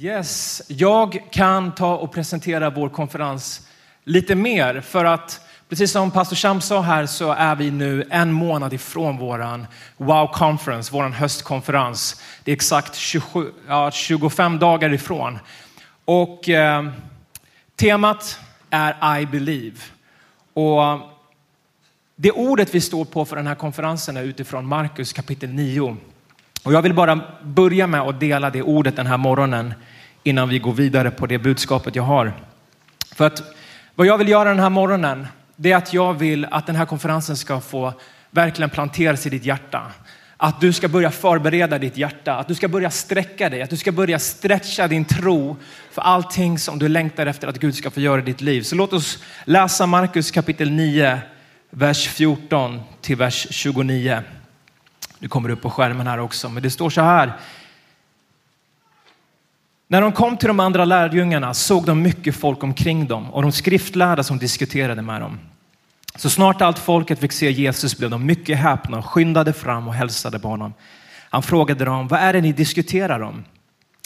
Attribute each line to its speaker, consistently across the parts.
Speaker 1: Yes, jag kan ta och presentera vår konferens lite mer för att precis som pastor Sham sa här så är vi nu en månad ifrån våran Wow Conference, våran höstkonferens. Det är exakt 27, ja, 25 dagar ifrån. Och eh, temat är I believe. Och det ordet vi står på för den här konferensen är utifrån Markus kapitel 9. Och jag vill bara börja med att dela det ordet den här morgonen innan vi går vidare på det budskapet jag har. För att vad jag vill göra den här morgonen, det är att jag vill att den här konferensen ska få verkligen planteras i ditt hjärta. Att du ska börja förbereda ditt hjärta, att du ska börja sträcka dig, att du ska börja stretcha din tro för allting som du längtar efter att Gud ska få göra i ditt liv. Så låt oss läsa Markus kapitel 9, vers 14 till vers 29. Det kommer upp på skärmen här också, men det står så här. När de kom till de andra lärjungarna såg de mycket folk omkring dem och de skriftlärda som diskuterade med dem. Så snart allt folket fick se Jesus blev de mycket häpna och skyndade fram och hälsade på honom. Han frågade dem, vad är det ni diskuterar om?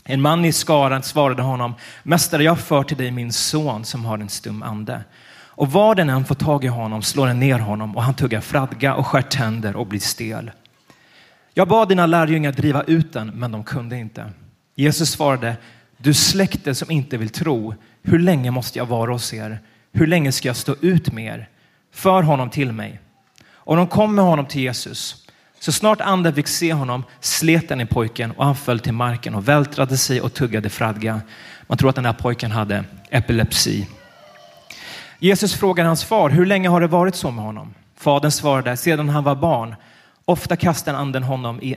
Speaker 1: En man i skaran svarade honom, Mästare, jag för till dig min son som har en stum ande. Och var den än får tag i honom slår den ner honom och han tuggar fradga och skär tänder och blir stel. Jag bad dina lärjungar driva ut den, men de kunde inte. Jesus svarade, du släkte som inte vill tro, hur länge måste jag vara hos er? Hur länge ska jag stå ut med er? För honom till mig. Och de kom med honom till Jesus. Så snart anden fick se honom slet den i pojken och han föll till marken och vältrade sig och tuggade fradga. Man tror att den här pojken hade epilepsi. Jesus frågade hans far, hur länge har det varit så med honom? Fadern svarade, sedan han var barn. Ofta kastar anden honom i,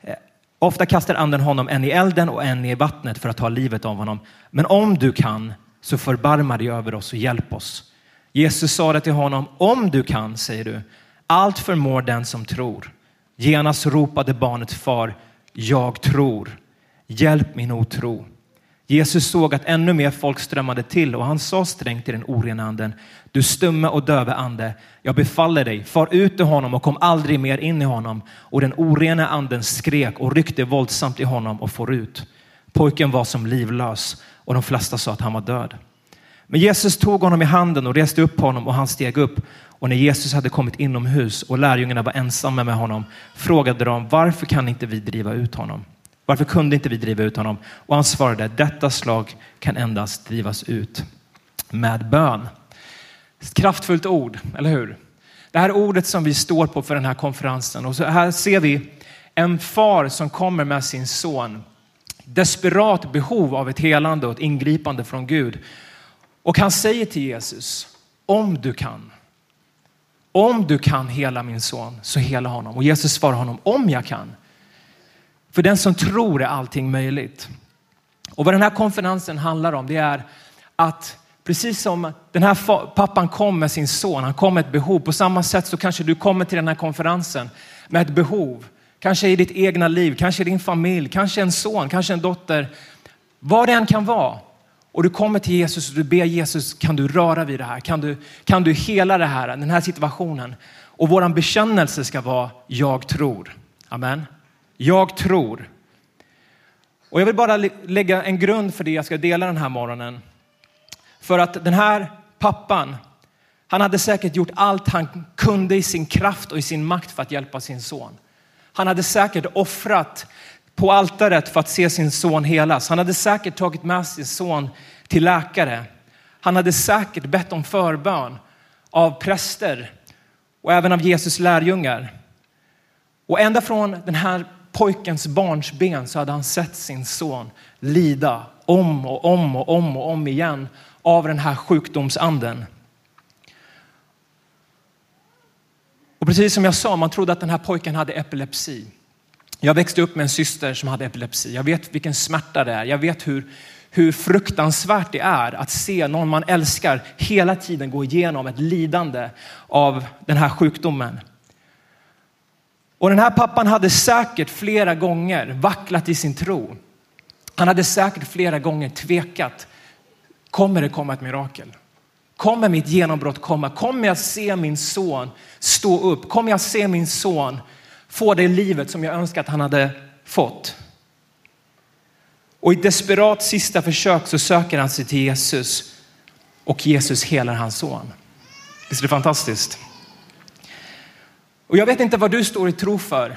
Speaker 1: eh, ofta kastar anden honom en i elden och en i vattnet för att ta livet av honom. Men om du kan, så förbarma dig över oss och hjälp oss. Jesus sade till honom, om du kan, säger du, allt förmår den som tror. Genast ropade barnet far, jag tror, hjälp min otro. Jesus såg att ännu mer folk strömmade till och han sa strängt till den orena anden, du stumme och döve ande, jag befaller dig, far ut ur honom och kom aldrig mer in i honom. Och den orena anden skrek och ryckte våldsamt i honom och for ut. Pojken var som livlös och de flesta sa att han var död. Men Jesus tog honom i handen och reste upp honom och han steg upp. Och när Jesus hade kommit inomhus och lärjungarna var ensamma med honom frågade de varför kan inte vi driva ut honom? Varför kunde inte vi driva ut honom? Och han svarade, detta slag kan endast drivas ut med bön. Ett kraftfullt ord, eller hur? Det här ordet som vi står på för den här konferensen. Och så här ser vi en far som kommer med sin son. Desperat behov av ett helande och ett ingripande från Gud. Och han säger till Jesus, om du kan, om du kan hela min son så hela honom. Och Jesus svarar honom, om jag kan. För den som tror är allting möjligt. Och vad den här konferensen handlar om det är att precis som den här pappan kom med sin son, han kom med ett behov. På samma sätt så kanske du kommer till den här konferensen med ett behov. Kanske i ditt egna liv, kanske i din familj, kanske en son, kanske en dotter. Vad det än kan vara. Och du kommer till Jesus och du ber Jesus, kan du röra vid det här? Kan du, kan du hela det här, den här situationen? Och våran bekännelse ska vara, jag tror. Amen. Jag tror. Och jag vill bara lägga en grund för det jag ska dela den här morgonen. För att den här pappan, han hade säkert gjort allt han kunde i sin kraft och i sin makt för att hjälpa sin son. Han hade säkert offrat på altaret för att se sin son helas. Han hade säkert tagit med sin son till läkare. Han hade säkert bett om förbön av präster och även av Jesus lärjungar. Och ända från den här pojkens barnsben så hade han sett sin son lida om och om och om och om igen av den här sjukdomsanden. Och precis som jag sa, man trodde att den här pojken hade epilepsi. Jag växte upp med en syster som hade epilepsi. Jag vet vilken smärta det är. Jag vet hur, hur fruktansvärt det är att se någon man älskar hela tiden gå igenom ett lidande av den här sjukdomen. Och den här pappan hade säkert flera gånger vacklat i sin tro. Han hade säkert flera gånger tvekat. Kommer det komma ett mirakel? Kommer mitt genombrott komma? Kommer jag se min son stå upp? Kommer jag se min son få det livet som jag önskar att han hade fått? Och i desperat sista försök så söker han sig till Jesus och Jesus helar hans son. Visst är det fantastiskt? Och jag vet inte vad du står i tro för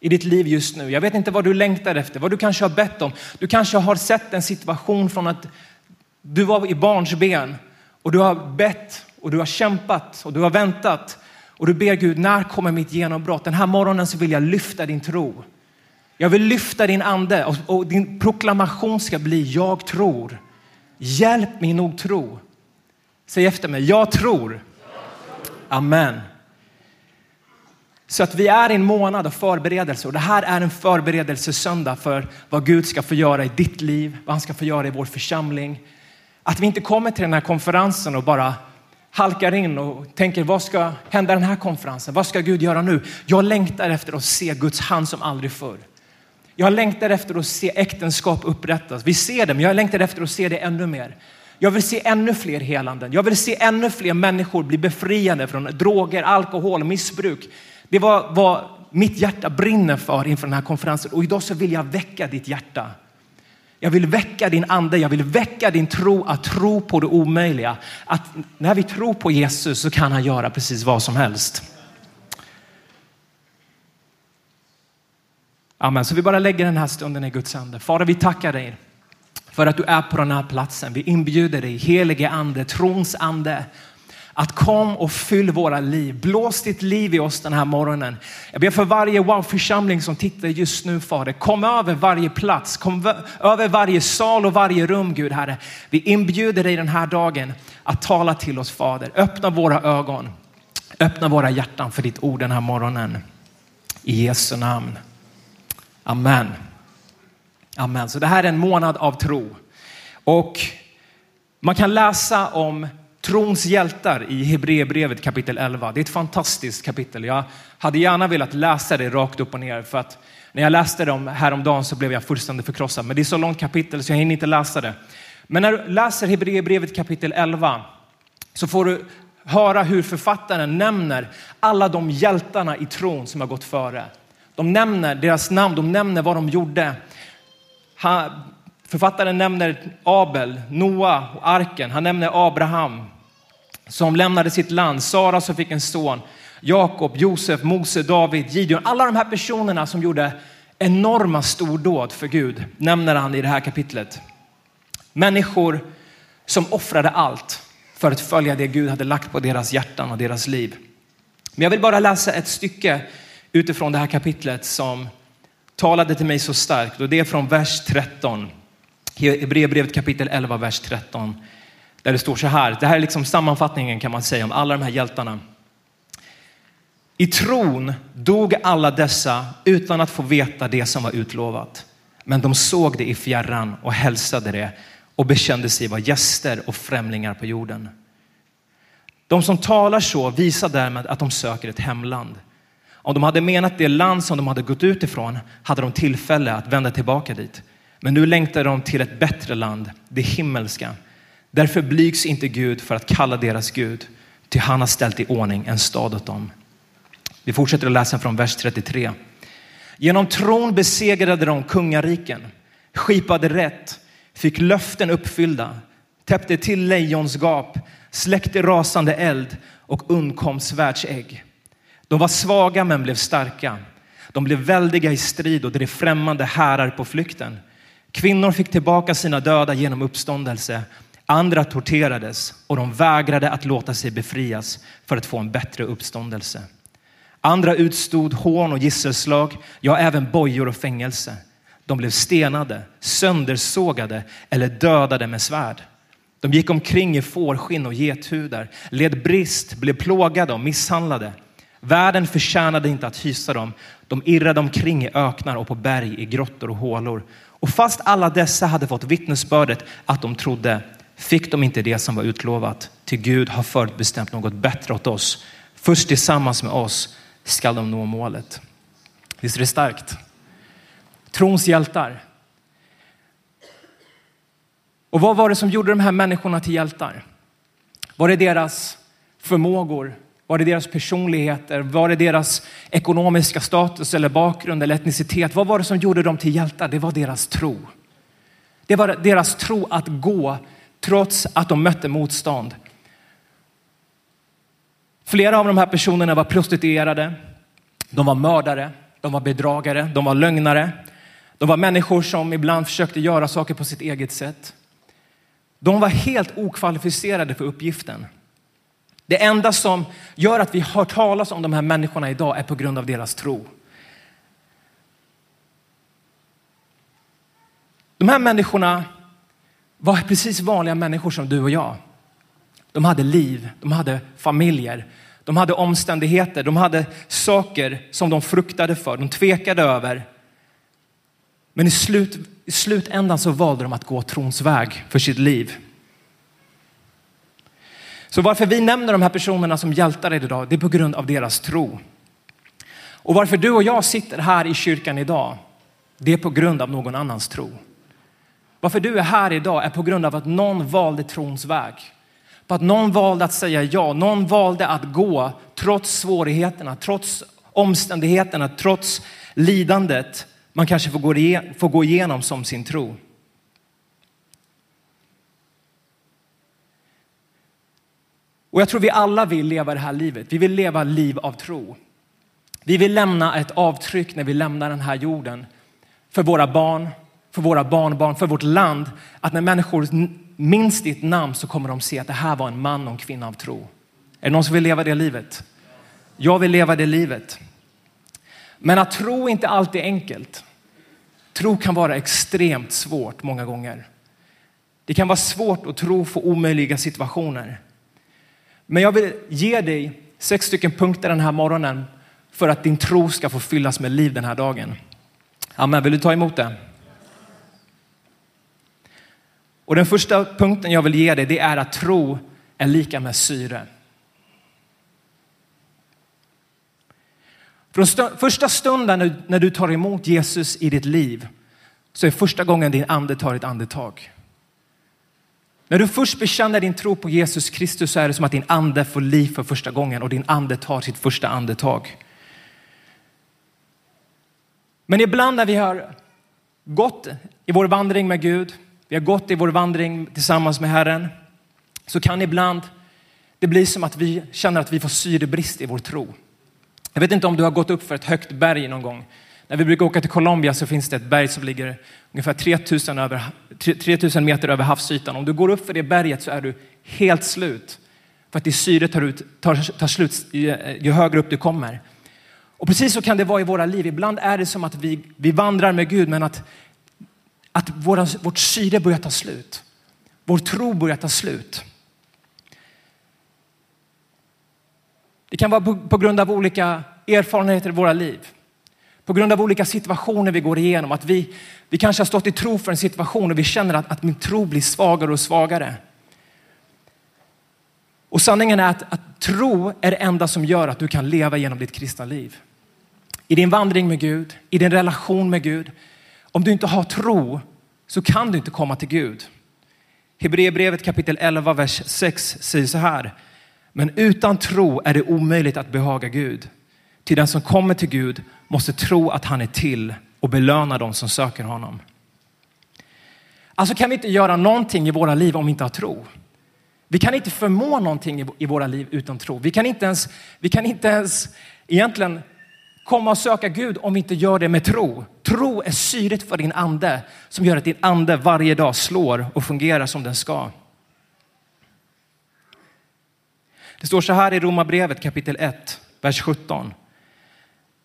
Speaker 1: i ditt liv just nu. Jag vet inte vad du längtar efter, vad du kanske har bett om. Du kanske har sett en situation från att du var i barnsben och du har bett och du har kämpat och du har väntat och du ber Gud, när kommer mitt genombrott? Den här morgonen så vill jag lyfta din tro. Jag vill lyfta din ande och, och din proklamation ska bli jag tror. Hjälp mig nog tro. Säg efter mig, jag tror. Amen. Så att vi är i en månad av förberedelse och det här är en förberedelsesöndag för vad Gud ska få göra i ditt liv, vad han ska få göra i vår församling. Att vi inte kommer till den här konferensen och bara halkar in och tänker vad ska hända den här konferensen? Vad ska Gud göra nu? Jag längtar efter att se Guds hand som aldrig förr. Jag längtar efter att se äktenskap upprättas. Vi ser det, men jag längtar efter att se det ännu mer. Jag vill se ännu fler helanden. Jag vill se ännu fler människor bli befriade från droger, alkohol och missbruk. Det var vad mitt hjärta brinner för inför den här konferensen och idag så vill jag väcka ditt hjärta. Jag vill väcka din ande, jag vill väcka din tro att tro på det omöjliga. Att när vi tror på Jesus så kan han göra precis vad som helst. Amen. Så vi bara lägger den här stunden i Guds ande. Fader, vi tackar dig för att du är på den här platsen. Vi inbjuder dig, helige ande, trons ande, att kom och fyll våra liv. Blås ditt liv i oss den här morgonen. Jag ber för varje wow-församling som tittar just nu, Fader. Kom över varje plats, kom över varje sal och varje rum, Gud Herre. Vi inbjuder dig den här dagen att tala till oss, Fader. Öppna våra ögon, öppna våra hjärtan för ditt ord den här morgonen. I Jesu namn. Amen. Amen. Så det här är en månad av tro. Och man kan läsa om trons hjältar i Hebreerbrevet kapitel 11. Det är ett fantastiskt kapitel. Jag hade gärna velat läsa det rakt upp och ner för att när jag läste det häromdagen så blev jag fullständigt förkrossad. Men det är så långt kapitel så jag hinner inte läsa det. Men när du läser Hebreerbrevet kapitel 11 så får du höra hur författaren nämner alla de hjältarna i tron som har gått före. De nämner deras namn, de nämner vad de gjorde. Författaren nämner Abel, Noa och arken. Han nämner Abraham som lämnade sitt land, Sara som fick en son, Jakob, Josef, Mose, David, Gideon. Alla de här personerna som gjorde enorma stordåd för Gud nämner han i det här kapitlet. Människor som offrade allt för att följa det Gud hade lagt på deras hjärtan och deras liv. Men jag vill bara läsa ett stycke utifrån det här kapitlet som talade till mig så starkt och det är från vers 13. Hebreerbrevet kapitel 11, vers 13. Där det står så här, det här är liksom sammanfattningen kan man säga om alla de här hjältarna. I tron dog alla dessa utan att få veta det som var utlovat. Men de såg det i fjärran och hälsade det och bekände sig vara gäster och främlingar på jorden. De som talar så visar därmed att de söker ett hemland. Om de hade menat det land som de hade gått ut ifrån hade de tillfälle att vända tillbaka dit. Men nu längtar de till ett bättre land, det himmelska. Därför blygs inte Gud för att kalla deras Gud, till han har ställt i ordning en stad åt dem. Vi fortsätter att läsa från vers 33. Genom tron besegrade de kungariken, skipade rätt, fick löften uppfyllda, täppte till lejons gap, släckte rasande eld och undkom svärdsägg. De var svaga men blev starka. De blev väldiga i strid och drev främmande härar på flykten. Kvinnor fick tillbaka sina döda genom uppståndelse. Andra torterades och de vägrade att låta sig befrias för att få en bättre uppståndelse. Andra utstod hån och gisselslag, ja, även bojor och fängelse. De blev stenade, söndersågade eller dödade med svärd. De gick omkring i fårskinn och gethudar, led brist, blev plågade och misshandlade. Världen förtjänade inte att hysa dem. De irrade omkring i öknar och på berg, i grottor och hålor. Och fast alla dessa hade fått vittnesbördet att de trodde fick de inte det som var utlovat. Till Gud har förutbestämt något bättre åt oss. Först tillsammans med oss skall de nå målet. Visst är det starkt? Trons hjältar. Och vad var det som gjorde de här människorna till hjältar? Var det deras förmågor? Var det deras personligheter? Var det deras ekonomiska status eller bakgrund eller etnicitet? Vad var det som gjorde dem till hjältar? Det var deras tro. Det var deras tro att gå trots att de mötte motstånd. Flera av de här personerna var prostituerade, de var mördare, de var bedragare, de var lögnare. De var människor som ibland försökte göra saker på sitt eget sätt. De var helt okvalificerade för uppgiften. Det enda som gör att vi hör talas om de här människorna idag är på grund av deras tro. De här människorna var precis vanliga människor som du och jag. De hade liv, de hade familjer, de hade omständigheter, de hade saker som de fruktade för, de tvekade över. Men i, slut, i slutändan så valde de att gå trons väg för sitt liv. Så varför vi nämner de här personerna som hjältar idag, det är på grund av deras tro. Och varför du och jag sitter här i kyrkan idag, det är på grund av någon annans tro. Varför du är här idag är på grund av att någon valde trons väg. På att någon valde att säga ja, någon valde att gå trots svårigheterna, trots omständigheterna, trots lidandet man kanske får gå, får gå igenom som sin tro. Och jag tror vi alla vill leva det här livet. Vi vill leva liv av tro. Vi vill lämna ett avtryck när vi lämnar den här jorden för våra barn, för våra barnbarn, för vårt land. Att när människor minns ditt namn så kommer de se att det här var en man och en kvinna av tro. Är det någon som vill leva det livet? Jag vill leva det livet. Men att tro är inte alltid enkelt. Tro kan vara extremt svårt många gånger. Det kan vara svårt att tro för omöjliga situationer. Men jag vill ge dig sex stycken punkter den här morgonen för att din tro ska få fyllas med liv den här dagen. Amen, vill du ta emot det? Och den första punkten jag vill ge dig det är att tro är lika med syre. Från första stunden när du tar emot Jesus i ditt liv så är första gången din ande tar ett andetag. När du först bekänner din tro på Jesus Kristus så är det som att din ande får liv för första gången och din ande tar sitt första andetag. Men ibland när vi har gått i vår vandring med Gud, vi har gått i vår vandring tillsammans med Herren, så kan ibland det bli som att vi känner att vi får syrebrist i vår tro. Jag vet inte om du har gått upp för ett högt berg någon gång. När vi brukar åka till Colombia så finns det ett berg som ligger ungefär 3000, över, 3000 meter över havsytan. Om du går upp för det berget så är du helt slut. För att det syre tar, ut, tar, tar slut ju, ju högre upp du kommer. Och precis så kan det vara i våra liv. Ibland är det som att vi, vi vandrar med Gud men att, att våra, vårt syre börjar ta slut. Vår tro börjar ta slut. Det kan vara på, på grund av olika erfarenheter i våra liv. På grund av olika situationer vi går igenom. Att vi, vi kanske har stått i tro för en situation och vi känner att, att min tro blir svagare och svagare. Och sanningen är att, att tro är det enda som gör att du kan leva genom ditt kristna liv. I din vandring med Gud, i din relation med Gud. Om du inte har tro så kan du inte komma till Gud. Hebreerbrevet kapitel 11, vers 6 säger så här. Men utan tro är det omöjligt att behaga Gud. Till den som kommer till Gud måste tro att han är till och belöna dem som söker honom. Alltså kan vi inte göra någonting i våra liv om vi inte har tro. Vi kan inte förmå någonting i våra liv utan tro. Vi kan inte ens, vi kan inte ens egentligen komma och söka Gud om vi inte gör det med tro. Tro är syret för din ande som gör att din ande varje dag slår och fungerar som den ska. Det står så här i Romarbrevet kapitel 1, vers 17.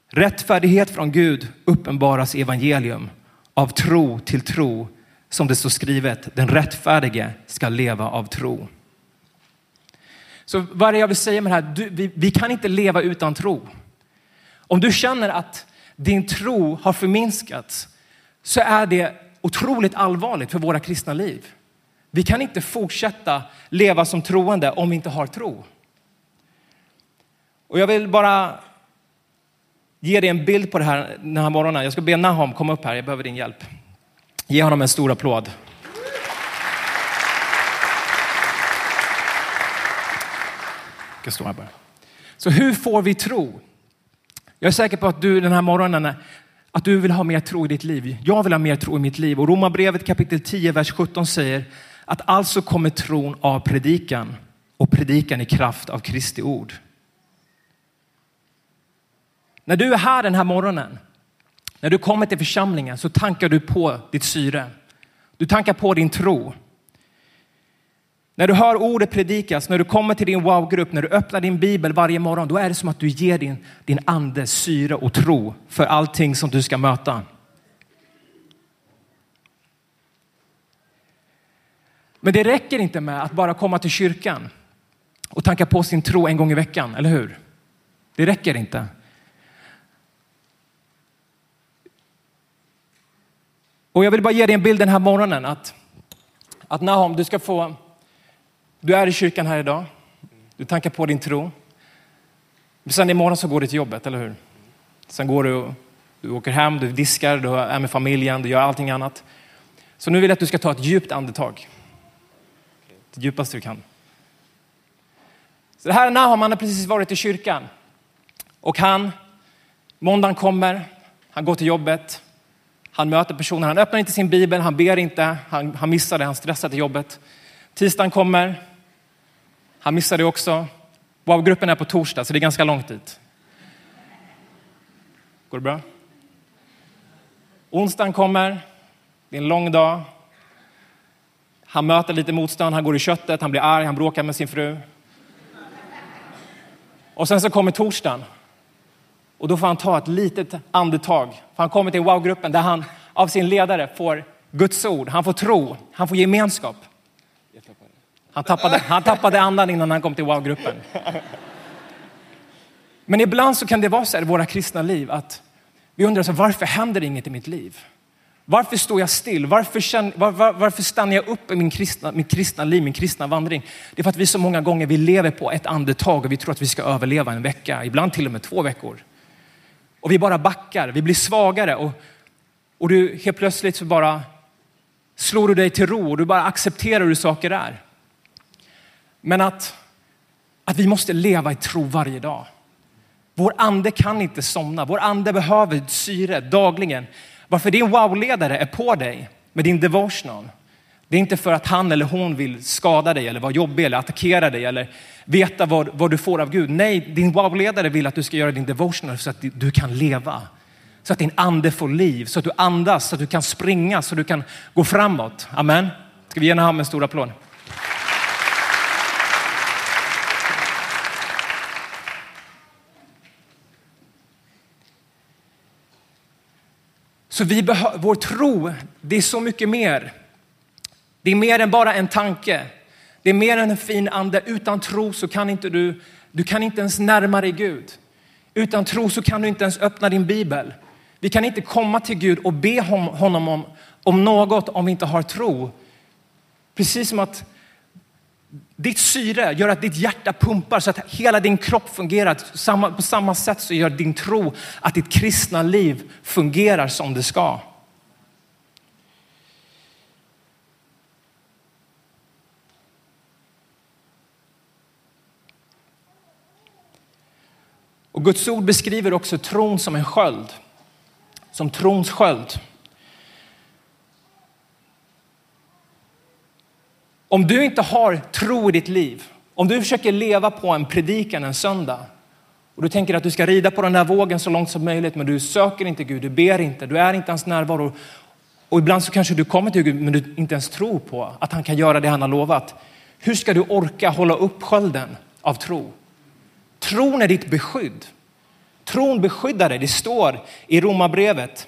Speaker 1: Rättfärdighet från Gud uppenbaras i evangelium av tro till tro som det står skrivet. Den rättfärdige ska leva av tro. Så vad är det jag vill säga med det här? Du, vi, vi kan inte leva utan tro. Om du känner att din tro har förminskats så är det otroligt allvarligt för våra kristna liv. Vi kan inte fortsätta leva som troende om vi inte har tro. Och jag vill bara ge dig en bild på det här den här morgonen. Jag ska be Nahom komma upp här, jag behöver din hjälp. Ge honom en stor applåd. Jag stå här bara. Så hur får vi tro? Jag är säker på att du den här morgonen Att du vill ha mer tro i ditt liv. Jag vill ha mer tro i mitt liv. Och Romarbrevet kapitel 10, vers 17 säger att alltså kommer tron av predikan och predikan i kraft av Kristi ord. När du är här den här morgonen, när du kommer till församlingen så tankar du på ditt syre. Du tankar på din tro. När du hör ordet predikas, när du kommer till din wow-grupp, när du öppnar din bibel varje morgon, då är det som att du ger din, din ande syre och tro för allting som du ska möta. Men det räcker inte med att bara komma till kyrkan och tanka på sin tro en gång i veckan, eller hur? Det räcker inte. Och jag vill bara ge dig en bild den här morgonen att, att Nahom, du ska få, du är i kyrkan här idag, du tankar på din tro. Sen imorgon så går du till jobbet, eller hur? Sen går du, du åker hem, du diskar, du är med familjen, du gör allting annat. Så nu vill jag att du ska ta ett djupt andetag. Det djupaste du kan. Så det här är Nahom, han har precis varit i kyrkan. Och han, måndagen kommer, han går till jobbet, han möter personer, han öppnar inte sin bibel, han ber inte, han, han missar det, han stressar till jobbet. Tisdagen kommer, han missar det också. Wow-gruppen är på torsdag, så det är ganska långt dit. Går det bra? Onsdagen kommer, det är en lång dag. Han möter lite motstånd, han går i köttet, han blir arg, han bråkar med sin fru. Och sen så kommer torsdagen. Och då får han ta ett litet andetag. För han kommer till wow-gruppen där han av sin ledare får Guds ord, han får tro, han får gemenskap. Han tappade, han tappade andan innan han kom till wow-gruppen. Men ibland så kan det vara så här i våra kristna liv att vi undrar så varför händer inget i mitt liv? Varför står jag still? Varför, känner, var, var, varför stannar jag upp i min kristna, min kristna liv, min kristna vandring? Det är för att vi så många gånger vi lever på ett andetag och vi tror att vi ska överleva en vecka, ibland till och med två veckor. Och vi bara backar, vi blir svagare och, och du helt plötsligt så bara slår du dig till ro och du bara accepterar hur saker är. Men att, att vi måste leva i tro varje dag. Vår ande kan inte somna, vår ande behöver syre dagligen. Varför din wow-ledare är på dig med din devotional, det är inte för att han eller hon vill skada dig eller vara jobbig eller attackera dig eller veta vad, vad du får av Gud. Nej, din wow-ledare vill att du ska göra din devotional så att du kan leva. Så att din ande får liv, så att du andas, så att du kan springa, så att du kan gå framåt. Amen. Ska vi ge honom en stor applåd? Så vi behöver, vår tro, det är så mycket mer. Det är mer än bara en tanke. Det är mer än en fin ande. Utan tro så kan inte du, du kan inte ens närma dig Gud. Utan tro så kan du inte ens öppna din bibel. Vi kan inte komma till Gud och be honom om, om något om vi inte har tro. Precis som att ditt syre gör att ditt hjärta pumpar så att hela din kropp fungerar. På samma sätt så gör din tro att ditt kristna liv fungerar som det ska. Och Guds ord beskriver också tron som en sköld, som trons sköld. Om du inte har tro i ditt liv, om du försöker leva på en predikan en söndag och du tänker att du ska rida på den där vågen så långt som möjligt, men du söker inte Gud, du ber inte, du är inte hans närvaro. Och ibland så kanske du kommer till Gud, men du inte ens tror på att han kan göra det han har lovat. Hur ska du orka hålla upp skölden av tro? Tron är ditt beskydd. Tron beskyddar dig. Det står i Romarbrevet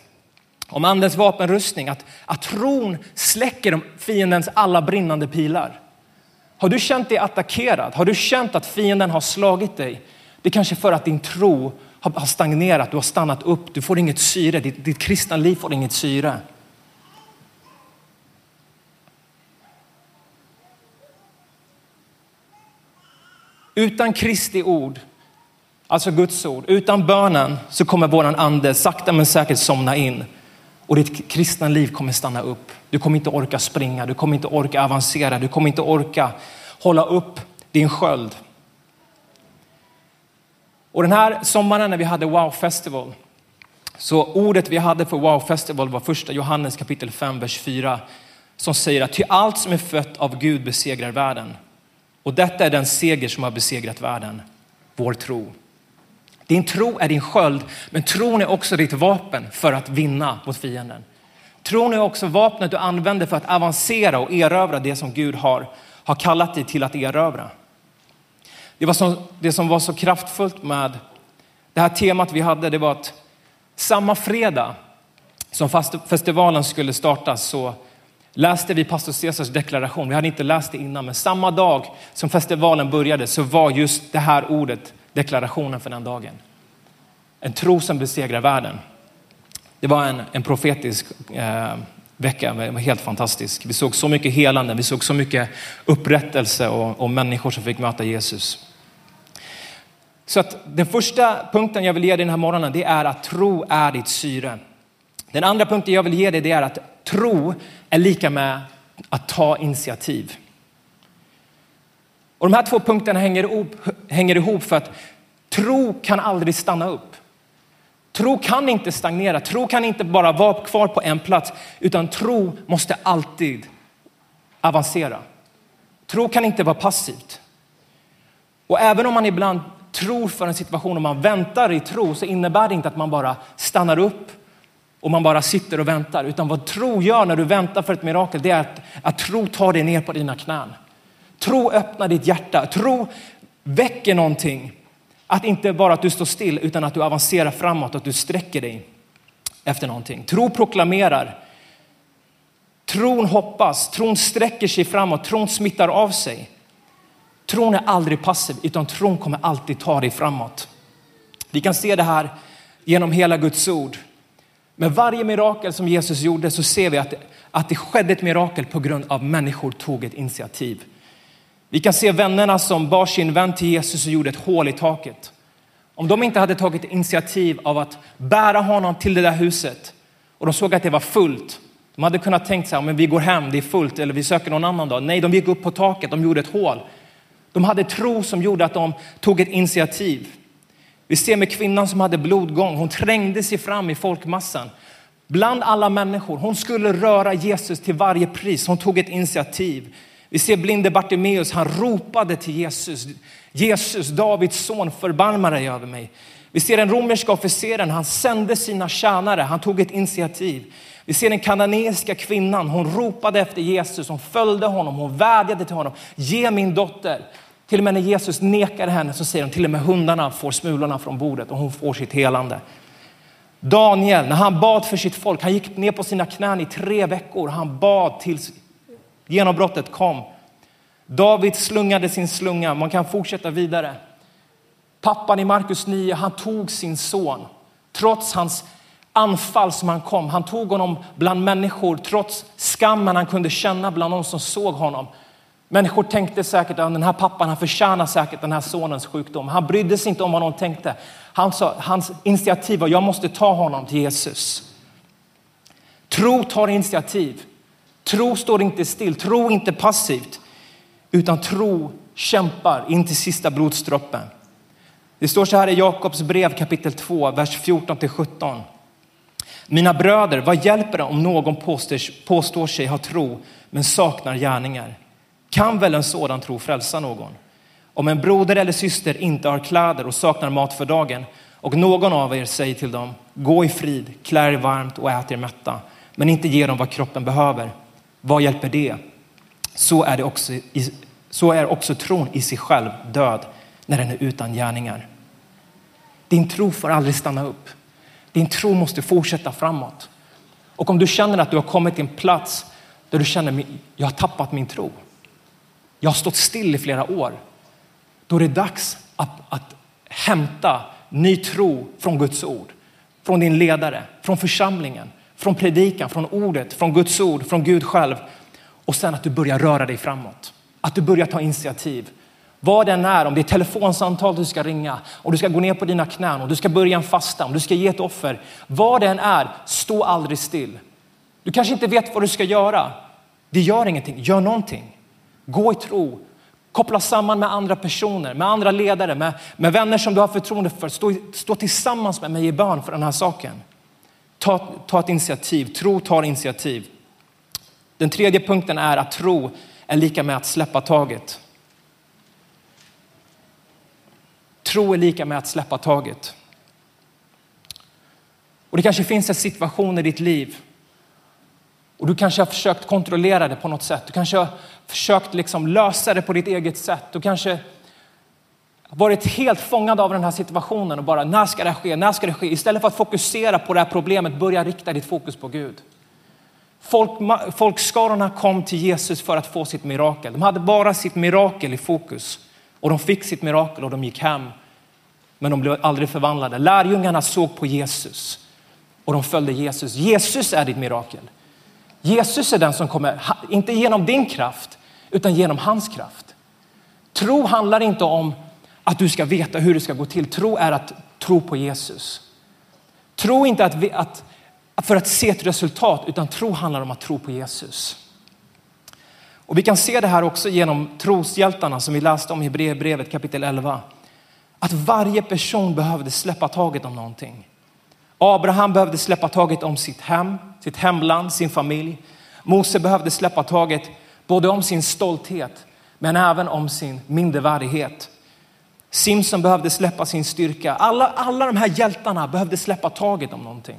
Speaker 1: om andens vapenrustning att, att tron släcker fiendens alla brinnande pilar. Har du känt dig attackerad? Har du känt att fienden har slagit dig? Det är kanske för att din tro har stagnerat, du har stannat upp, du får inget syre, ditt, ditt kristna liv får inget syre. Utan Kristi ord, alltså Guds ord, utan bönen så kommer våran ande sakta men säkert somna in och ditt kristna liv kommer stanna upp. Du kommer inte orka springa, du kommer inte orka avancera, du kommer inte orka hålla upp din sköld. Och den här sommaren när vi hade Wow Festival Så ordet vi hade för Wow Festival var första Johannes kapitel 5, vers 4 som säger att ty allt som är fött av Gud besegrar världen. Och detta är den seger som har besegrat världen, vår tro. Din tro är din sköld, men tron är också ditt vapen för att vinna mot fienden. Tron är också vapnet du använder för att avancera och erövra det som Gud har, har kallat dig till att erövra. Det, var som, det som var så kraftfullt med det här temat vi hade, det var att samma fredag som festivalen skulle startas så läste vi pastor Caesars deklaration. Vi hade inte läst det innan, men samma dag som festivalen började så var just det här ordet deklarationen för den dagen. En tro som besegrar världen. Det var en, en profetisk eh, vecka, det var helt fantastisk. Vi såg så mycket helande, vi såg så mycket upprättelse och, och människor som fick möta Jesus. Så att den första punkten jag vill ge dig den här morgonen, det är att tro är ditt syre. Den andra punkten jag vill ge dig, det är att tro är lika med att ta initiativ. Och de här två punkterna hänger ihop, hänger ihop för att tro kan aldrig stanna upp. Tro kan inte stagnera, tro kan inte bara vara kvar på en plats, utan tro måste alltid avancera. Tro kan inte vara passivt. Och även om man ibland tror för en situation och man väntar i tro så innebär det inte att man bara stannar upp och man bara sitter och väntar. Utan vad tro gör när du väntar för ett mirakel, det är att, att tro tar dig ner på dina knän. Tro öppnar ditt hjärta. Tro väcker någonting. Att inte bara att du står still utan att du avancerar framåt, att du sträcker dig efter någonting. Tro proklamerar. Tron hoppas, tron sträcker sig framåt, tron smittar av sig. Tron är aldrig passiv, utan tron kommer alltid ta dig framåt. Vi kan se det här genom hela Guds ord. Med varje mirakel som Jesus gjorde så ser vi att, att det skedde ett mirakel på grund av människor tog ett initiativ. Vi kan se vännerna som bar sin vän till Jesus och gjorde ett hål i taket. Om de inte hade tagit initiativ av att bära honom till det där huset och de såg att det var fullt. De hade kunnat tänkt så här, men vi går hem, det är fullt eller vi söker någon annan dag. Nej, de gick upp på taket, de gjorde ett hål. De hade tro som gjorde att de tog ett initiativ. Vi ser med kvinnan som hade blodgång. Hon trängde sig fram i folkmassan. Bland alla människor. Hon skulle röra Jesus till varje pris. Hon tog ett initiativ. Vi ser blinde Bartimeus. Han ropade till Jesus. Jesus, Davids son, förbarma dig över mig. Vi ser den romerska officeren. Han sände sina tjänare. Han tog ett initiativ. Vi ser den kananeiska kvinnan. Hon ropade efter Jesus. Hon följde honom. Hon vädjade till honom. Ge min dotter. Till och med när Jesus nekar henne så säger hon till och med hundarna får smulorna från bordet och hon får sitt helande. Daniel, när han bad för sitt folk, han gick ner på sina knän i tre veckor. Han bad tills genombrottet kom. David slungade sin slunga. Man kan fortsätta vidare. Pappan i Markus 9, han tog sin son trots hans anfall som han kom. Han tog honom bland människor trots skammen han kunde känna bland de som såg honom. Människor tänkte säkert att den här pappan han förtjänar säkert den här sonens sjukdom. Han brydde sig inte om vad någon tänkte. Han sa, hans initiativ var jag måste ta honom till Jesus. Tro tar initiativ. Tro står inte still, tro inte passivt, utan tro kämpar in till sista blodsdroppen. Det står så här i Jakobs brev kapitel 2, vers 14 till 17. Mina bröder, vad hjälper det om någon påstår, påstår sig ha tro men saknar gärningar? Kan väl en sådan tro frälsa någon? Om en broder eller syster inte har kläder och saknar mat för dagen och någon av er säger till dem, gå i frid, klä er varmt och ät er mätta, men inte ge dem vad kroppen behöver. Vad hjälper det? Så är, det också, så är också tron i sig själv död när den är utan gärningar. Din tro får aldrig stanna upp. Din tro måste fortsätta framåt. Och om du känner att du har kommit till en plats där du känner att jag har tappat min tro jag har stått still i flera år. Då är det dags att, att hämta ny tro från Guds ord, från din ledare, från församlingen, från predikan, från ordet, från Guds ord, från Gud själv. Och sen att du börjar röra dig framåt. Att du börjar ta initiativ. Vad den är, om det är telefonsamtal du ska ringa, om du ska gå ner på dina knän, om du ska börja en fasta, om du ska ge ett offer. Vad den är, stå aldrig still. Du kanske inte vet vad du ska göra. Det gör ingenting, gör någonting. Gå i tro. Koppla samman med andra personer, med andra ledare, med, med vänner som du har förtroende för. Stå, stå tillsammans med mig i bön för den här saken. Ta, ta ett initiativ. Tro tar initiativ. Den tredje punkten är att tro är lika med att släppa taget. Tro är lika med att släppa taget. Och det kanske finns en situation i ditt liv och du kanske har försökt kontrollera det på något sätt. Du kanske har försökt liksom lösa det på ditt eget sätt. Du kanske varit helt fångad av den här situationen och bara när ska det ske? När ska det ske? Istället för att fokusera på det här problemet, börja rikta ditt fokus på Gud. Folk, folkskarorna kom till Jesus för att få sitt mirakel. De hade bara sitt mirakel i fokus och de fick sitt mirakel och de gick hem. Men de blev aldrig förvandlade. Lärjungarna såg på Jesus och de följde Jesus. Jesus är ditt mirakel. Jesus är den som kommer, inte genom din kraft, utan genom hans kraft. Tro handlar inte om att du ska veta hur det ska gå till. Tro är att tro på Jesus. Tro inte att, vi, att för att se ett resultat, utan tro handlar om att tro på Jesus. Och vi kan se det här också genom troshjältarna som vi läste om i brevet kapitel 11. Att varje person behövde släppa taget om någonting. Abraham behövde släppa taget om sitt hem, sitt hemland, sin familj. Mose behövde släppa taget både om sin stolthet men även om sin mindervärdighet. Simson behövde släppa sin styrka. Alla, alla de här hjältarna behövde släppa taget om någonting.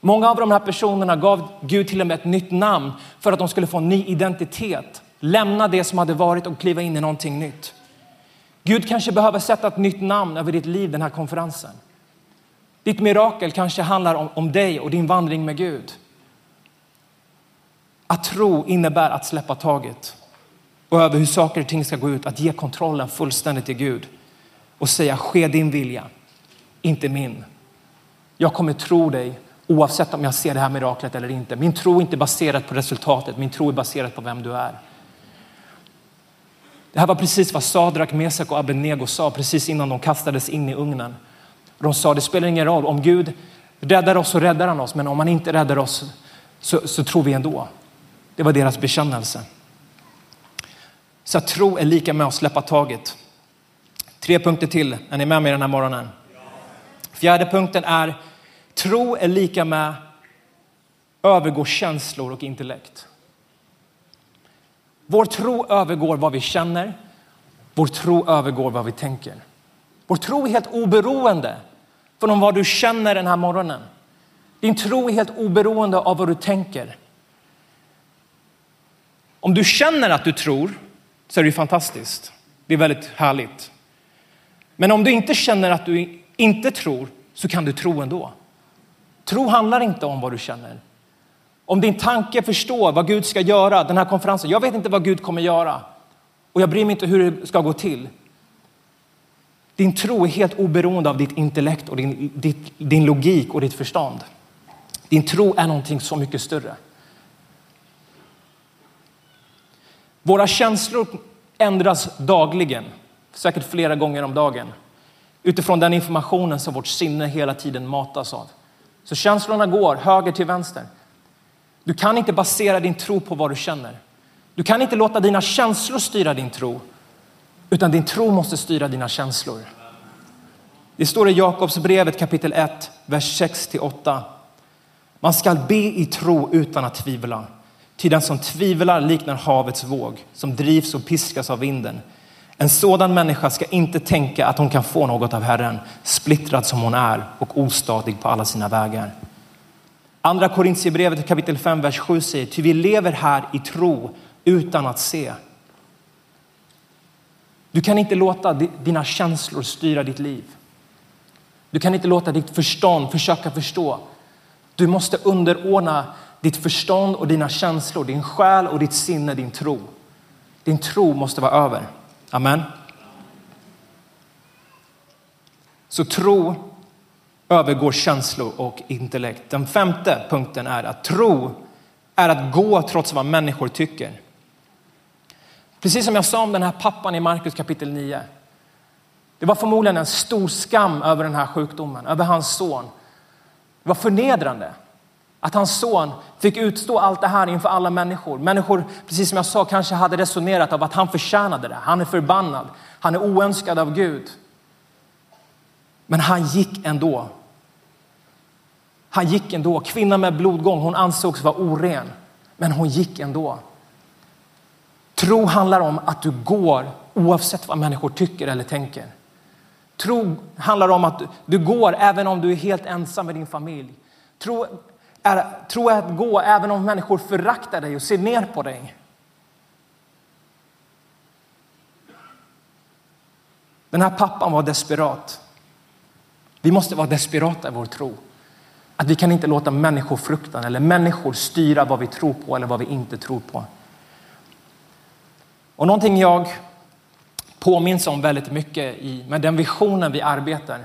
Speaker 1: Många av de här personerna gav Gud till och med ett nytt namn för att de skulle få en ny identitet. Lämna det som hade varit och kliva in i någonting nytt. Gud kanske behöver sätta ett nytt namn över ditt liv den här konferensen. Ditt mirakel kanske handlar om, om dig och din vandring med Gud. Att tro innebär att släppa taget och över hur saker och ting ska gå ut, att ge kontrollen fullständigt till Gud och säga ske din vilja, inte min. Jag kommer tro dig oavsett om jag ser det här miraklet eller inte. Min tro är inte baserad på resultatet, min tro är baserad på vem du är. Det här var precis vad Sadrak, Mesak och Abednego sa precis innan de kastades in i ugnen. De sa det spelar ingen roll om Gud räddar oss så räddar han oss, men om han inte räddar oss så, så tror vi ändå. Det var deras bekännelse. Så att tro är lika med att släppa taget. Tre punkter till. Är ni med mig den här morgonen? Fjärde punkten är tro är lika med övergår känslor och intellekt. Vår tro övergår vad vi känner. Vår tro övergår vad vi tänker. Vår tro är helt oberoende från vad du känner den här morgonen. Din tro är helt oberoende av vad du tänker. Om du känner att du tror så är det fantastiskt. Det är väldigt härligt. Men om du inte känner att du inte tror så kan du tro ändå. Tro handlar inte om vad du känner. Om din tanke förstår vad Gud ska göra den här konferensen. Jag vet inte vad Gud kommer göra och jag bryr mig inte hur det ska gå till. Din tro är helt oberoende av ditt intellekt och din, ditt, din logik och ditt förstånd. Din tro är någonting så mycket större. Våra känslor ändras dagligen, säkert flera gånger om dagen utifrån den informationen som vårt sinne hela tiden matas av. Så känslorna går höger till vänster. Du kan inte basera din tro på vad du känner. Du kan inte låta dina känslor styra din tro, utan din tro måste styra dina känslor. Det står i Jakobsbrevet kapitel 1, vers 6 till 8. Man skall be i tro utan att tvivla. Till den som tvivlar liknar havets våg som drivs och piskas av vinden. En sådan människa ska inte tänka att hon kan få något av Herren, splittrad som hon är och ostadig på alla sina vägar. Andra Korintierbrevet kapitel 5, vers 7 säger, ty vi lever här i tro utan att se. Du kan inte låta dina känslor styra ditt liv. Du kan inte låta ditt förstånd försöka förstå. Du måste underordna ditt förstånd och dina känslor, din själ och ditt sinne, din tro. Din tro måste vara över. Amen. Så tro övergår känslor och intellekt. Den femte punkten är att tro är att gå trots vad människor tycker. Precis som jag sa om den här pappan i Markus kapitel 9. Det var förmodligen en stor skam över den här sjukdomen, över hans son. Det var förnedrande att hans son fick utstå allt det här inför alla människor. Människor, precis som jag sa, kanske hade resonerat av att han förtjänade det. Han är förbannad. Han är oönskad av Gud. Men han gick ändå. Han gick ändå. Kvinnan med blodgång, hon ansågs vara oren, men hon gick ändå. Tro handlar om att du går oavsett vad människor tycker eller tänker. Tro handlar om att du går även om du är helt ensam med din familj. Tro är, tro är att gå även om människor föraktar dig och ser ner på dig. Den här pappan var desperat. Vi måste vara desperata i vår tro. Att vi kan inte låta människofruktan eller människor styra vad vi tror på eller vad vi inte tror på. Och någonting jag påminns om väldigt mycket i, med den visionen vi arbetar,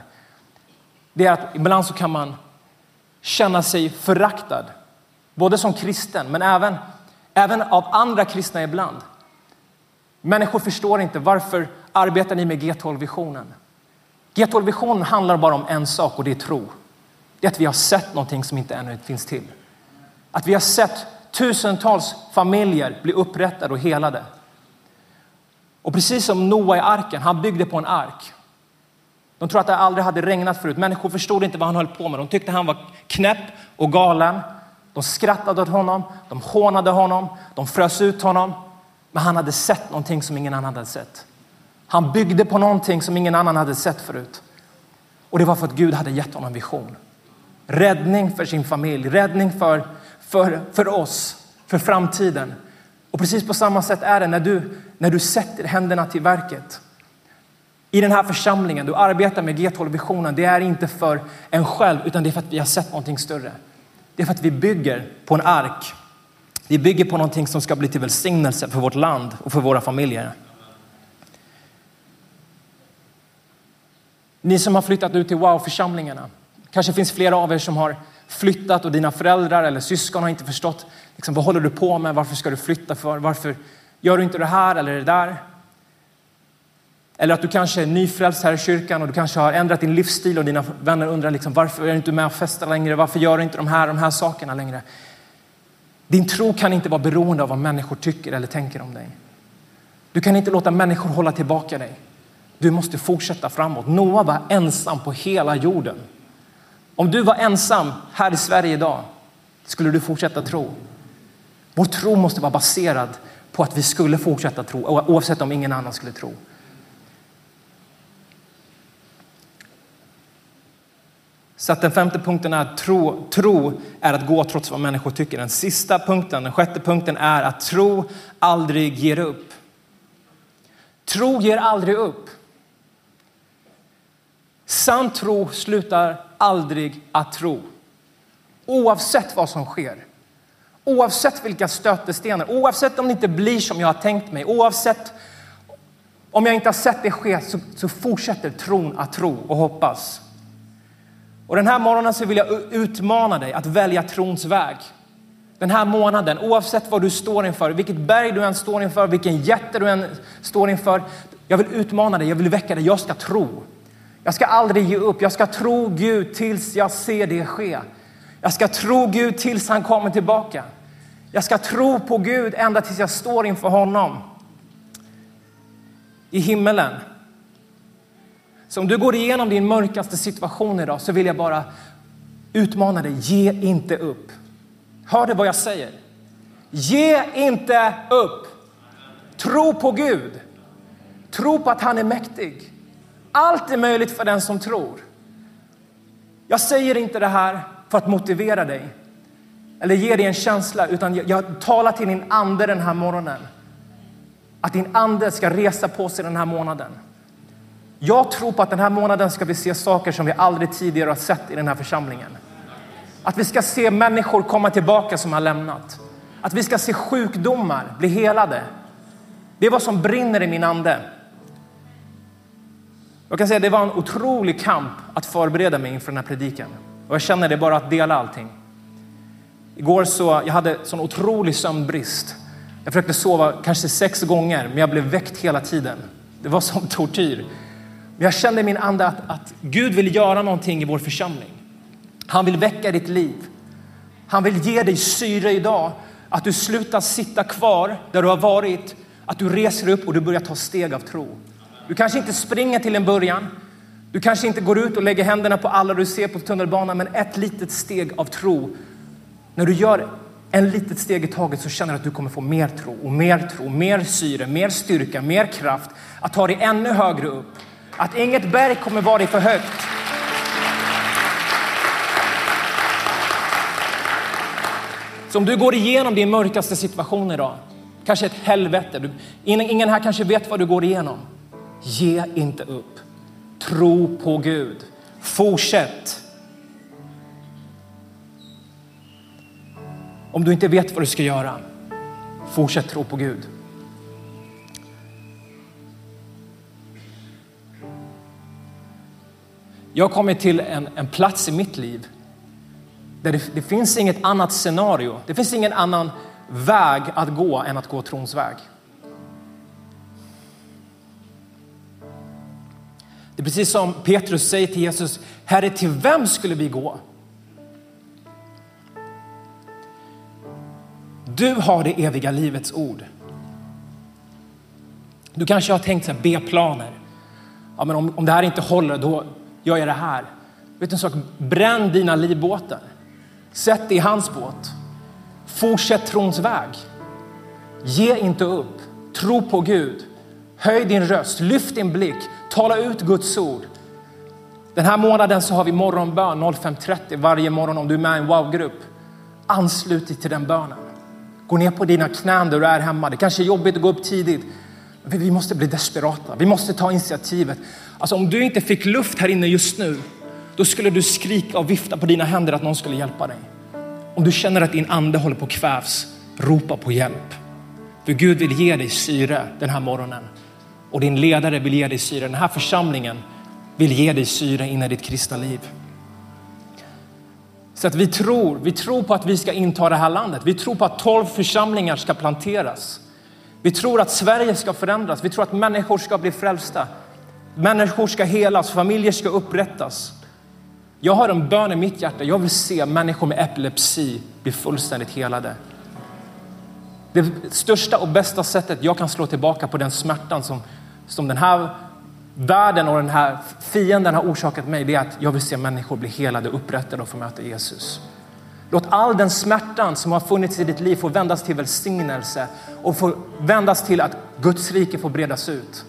Speaker 1: det är att ibland så kan man känna sig föraktad, både som kristen men även, även av andra kristna ibland. Människor förstår inte varför arbetar ni med G12-visionen? G12-visionen handlar bara om en sak och det är tro. Det är att vi har sett någonting som inte ännu finns till. Att vi har sett tusentals familjer bli upprättade och helade. Och precis som Noa i arken, han byggde på en ark. De tror att det aldrig hade regnat förut. Människor förstod inte vad han höll på med. De tyckte han var knäpp och galen. De skrattade åt honom, de hånade honom, de frös ut honom. Men han hade sett någonting som ingen annan hade sett. Han byggde på någonting som ingen annan hade sett förut. Och det var för att Gud hade gett honom vision. Räddning för sin familj, räddning för, för, för oss, för framtiden. Och precis på samma sätt är det när du, när du sätter händerna till verket. I den här församlingen, du arbetar med G12-visionen, det är inte för en själv utan det är för att vi har sett någonting större. Det är för att vi bygger på en ark. Vi bygger på någonting som ska bli till välsignelse för vårt land och för våra familjer. Ni som har flyttat ut till Wow-församlingarna, kanske finns flera av er som har flyttat och dina föräldrar eller syskon har inte förstått liksom, vad håller du på med, varför ska du flytta för, varför gör du inte det här eller det där? Eller att du kanske är nyfrälst här i kyrkan och du kanske har ändrat din livsstil och dina vänner undrar liksom, varför är du inte med och festar längre, varför gör du inte de här, de här sakerna längre? Din tro kan inte vara beroende av vad människor tycker eller tänker om dig. Du kan inte låta människor hålla tillbaka dig. Du måste fortsätta framåt. Noa var ensam på hela jorden. Om du var ensam här i Sverige idag skulle du fortsätta tro. Vår tro måste vara baserad på att vi skulle fortsätta tro oavsett om ingen annan skulle tro. Så att den femte punkten är att tro, tro är att gå trots vad människor tycker. Den sista punkten, den sjätte punkten är att tro aldrig ger upp. Tro ger aldrig upp. Sann tro slutar aldrig att tro. Oavsett vad som sker. Oavsett vilka stötestenar, oavsett om det inte blir som jag har tänkt mig, oavsett om jag inte har sett det ske så, så fortsätter tron att tro och hoppas. Och den här morgonen så vill jag utmana dig att välja trons väg. Den här månaden, oavsett vad du står inför, vilket berg du än står inför, vilken jätte du än står inför. Jag vill utmana dig, jag vill väcka dig, jag ska tro. Jag ska aldrig ge upp. Jag ska tro Gud tills jag ser det ske. Jag ska tro Gud tills han kommer tillbaka. Jag ska tro på Gud ända tills jag står inför honom i himmelen. Så om du går igenom din mörkaste situation idag så vill jag bara utmana dig. Ge inte upp. Hör du vad jag säger? Ge inte upp. Tro på Gud. Tro på att han är mäktig. Allt är möjligt för den som tror. Jag säger inte det här för att motivera dig eller ge dig en känsla, utan jag, jag talar till din ande den här morgonen. Att din ande ska resa på sig den här månaden. Jag tror på att den här månaden ska vi se saker som vi aldrig tidigare har sett i den här församlingen. Att vi ska se människor komma tillbaka som har lämnat. Att vi ska se sjukdomar bli helade. Det är vad som brinner i min ande. Jag kan säga att det var en otrolig kamp att förbereda mig inför den här predikan. Och jag känner det bara att dela allting. Igår så, jag hade sån otrolig sömnbrist. Jag försökte sova kanske sex gånger, men jag blev väckt hela tiden. Det var som tortyr. Men jag kände i min ande att, att Gud vill göra någonting i vår församling. Han vill väcka ditt liv. Han vill ge dig syre idag. Att du slutar sitta kvar där du har varit. Att du reser upp och du börjar ta steg av tro. Du kanske inte springer till en början. Du kanske inte går ut och lägger händerna på alla du ser på tunnelbanan, men ett litet steg av tro. När du gör en litet steg i taget så känner du att du kommer få mer tro och mer tro, mer syre, mer styrka, mer kraft att ta dig ännu högre upp. Att inget berg kommer vara dig för högt. Så om du går igenom din mörkaste situation idag, kanske ett helvete, du, ingen här kanske vet vad du går igenom. Ge inte upp. Tro på Gud. Fortsätt. Om du inte vet vad du ska göra, fortsätt tro på Gud. Jag har kommit till en, en plats i mitt liv där det, det, finns inget annat scenario. Det finns ingen annan väg att gå än att gå trons väg. Det är precis som Petrus säger till Jesus, Herre till vem skulle vi gå? Du har det eviga livets ord. Du kanske har tänkt B-planer. Ja, men om, om det här inte håller, då gör är det här. Vet du en sak? Bränn dina livbåtar. Sätt dig i hans båt. Fortsätt trons väg. Ge inte upp. Tro på Gud. Höj din röst, lyft din blick, tala ut Guds ord. Den här månaden så har vi morgonbön 05.30 varje morgon om du är med i en wow-grupp. Anslut dig till den bönen. Gå ner på dina knän där du är hemma. Det kanske är jobbigt att gå upp tidigt. Vi måste bli desperata. Vi måste ta initiativet. Alltså om du inte fick luft här inne just nu, då skulle du skrika och vifta på dina händer att någon skulle hjälpa dig. Om du känner att din ande håller på att kvävs, ropa på hjälp. För Gud vill ge dig syre den här morgonen och din ledare vill ge dig syre. Den här församlingen vill ge dig syre in i ditt kristna liv. Så att vi tror, vi tror på att vi ska inta det här landet. Vi tror på att tolv församlingar ska planteras. Vi tror att Sverige ska förändras. Vi tror att människor ska bli frälsta. Människor ska helas, familjer ska upprättas. Jag har en bön i mitt hjärta. Jag vill se människor med epilepsi bli fullständigt helade. Det största och bästa sättet jag kan slå tillbaka på den smärtan som, som den här världen och den här fienden har orsakat mig, det är att jag vill se människor bli helade, upprättade och få möta Jesus. Låt all den smärtan som har funnits i ditt liv få vändas till välsignelse och få vändas till att Guds rike får bredas ut.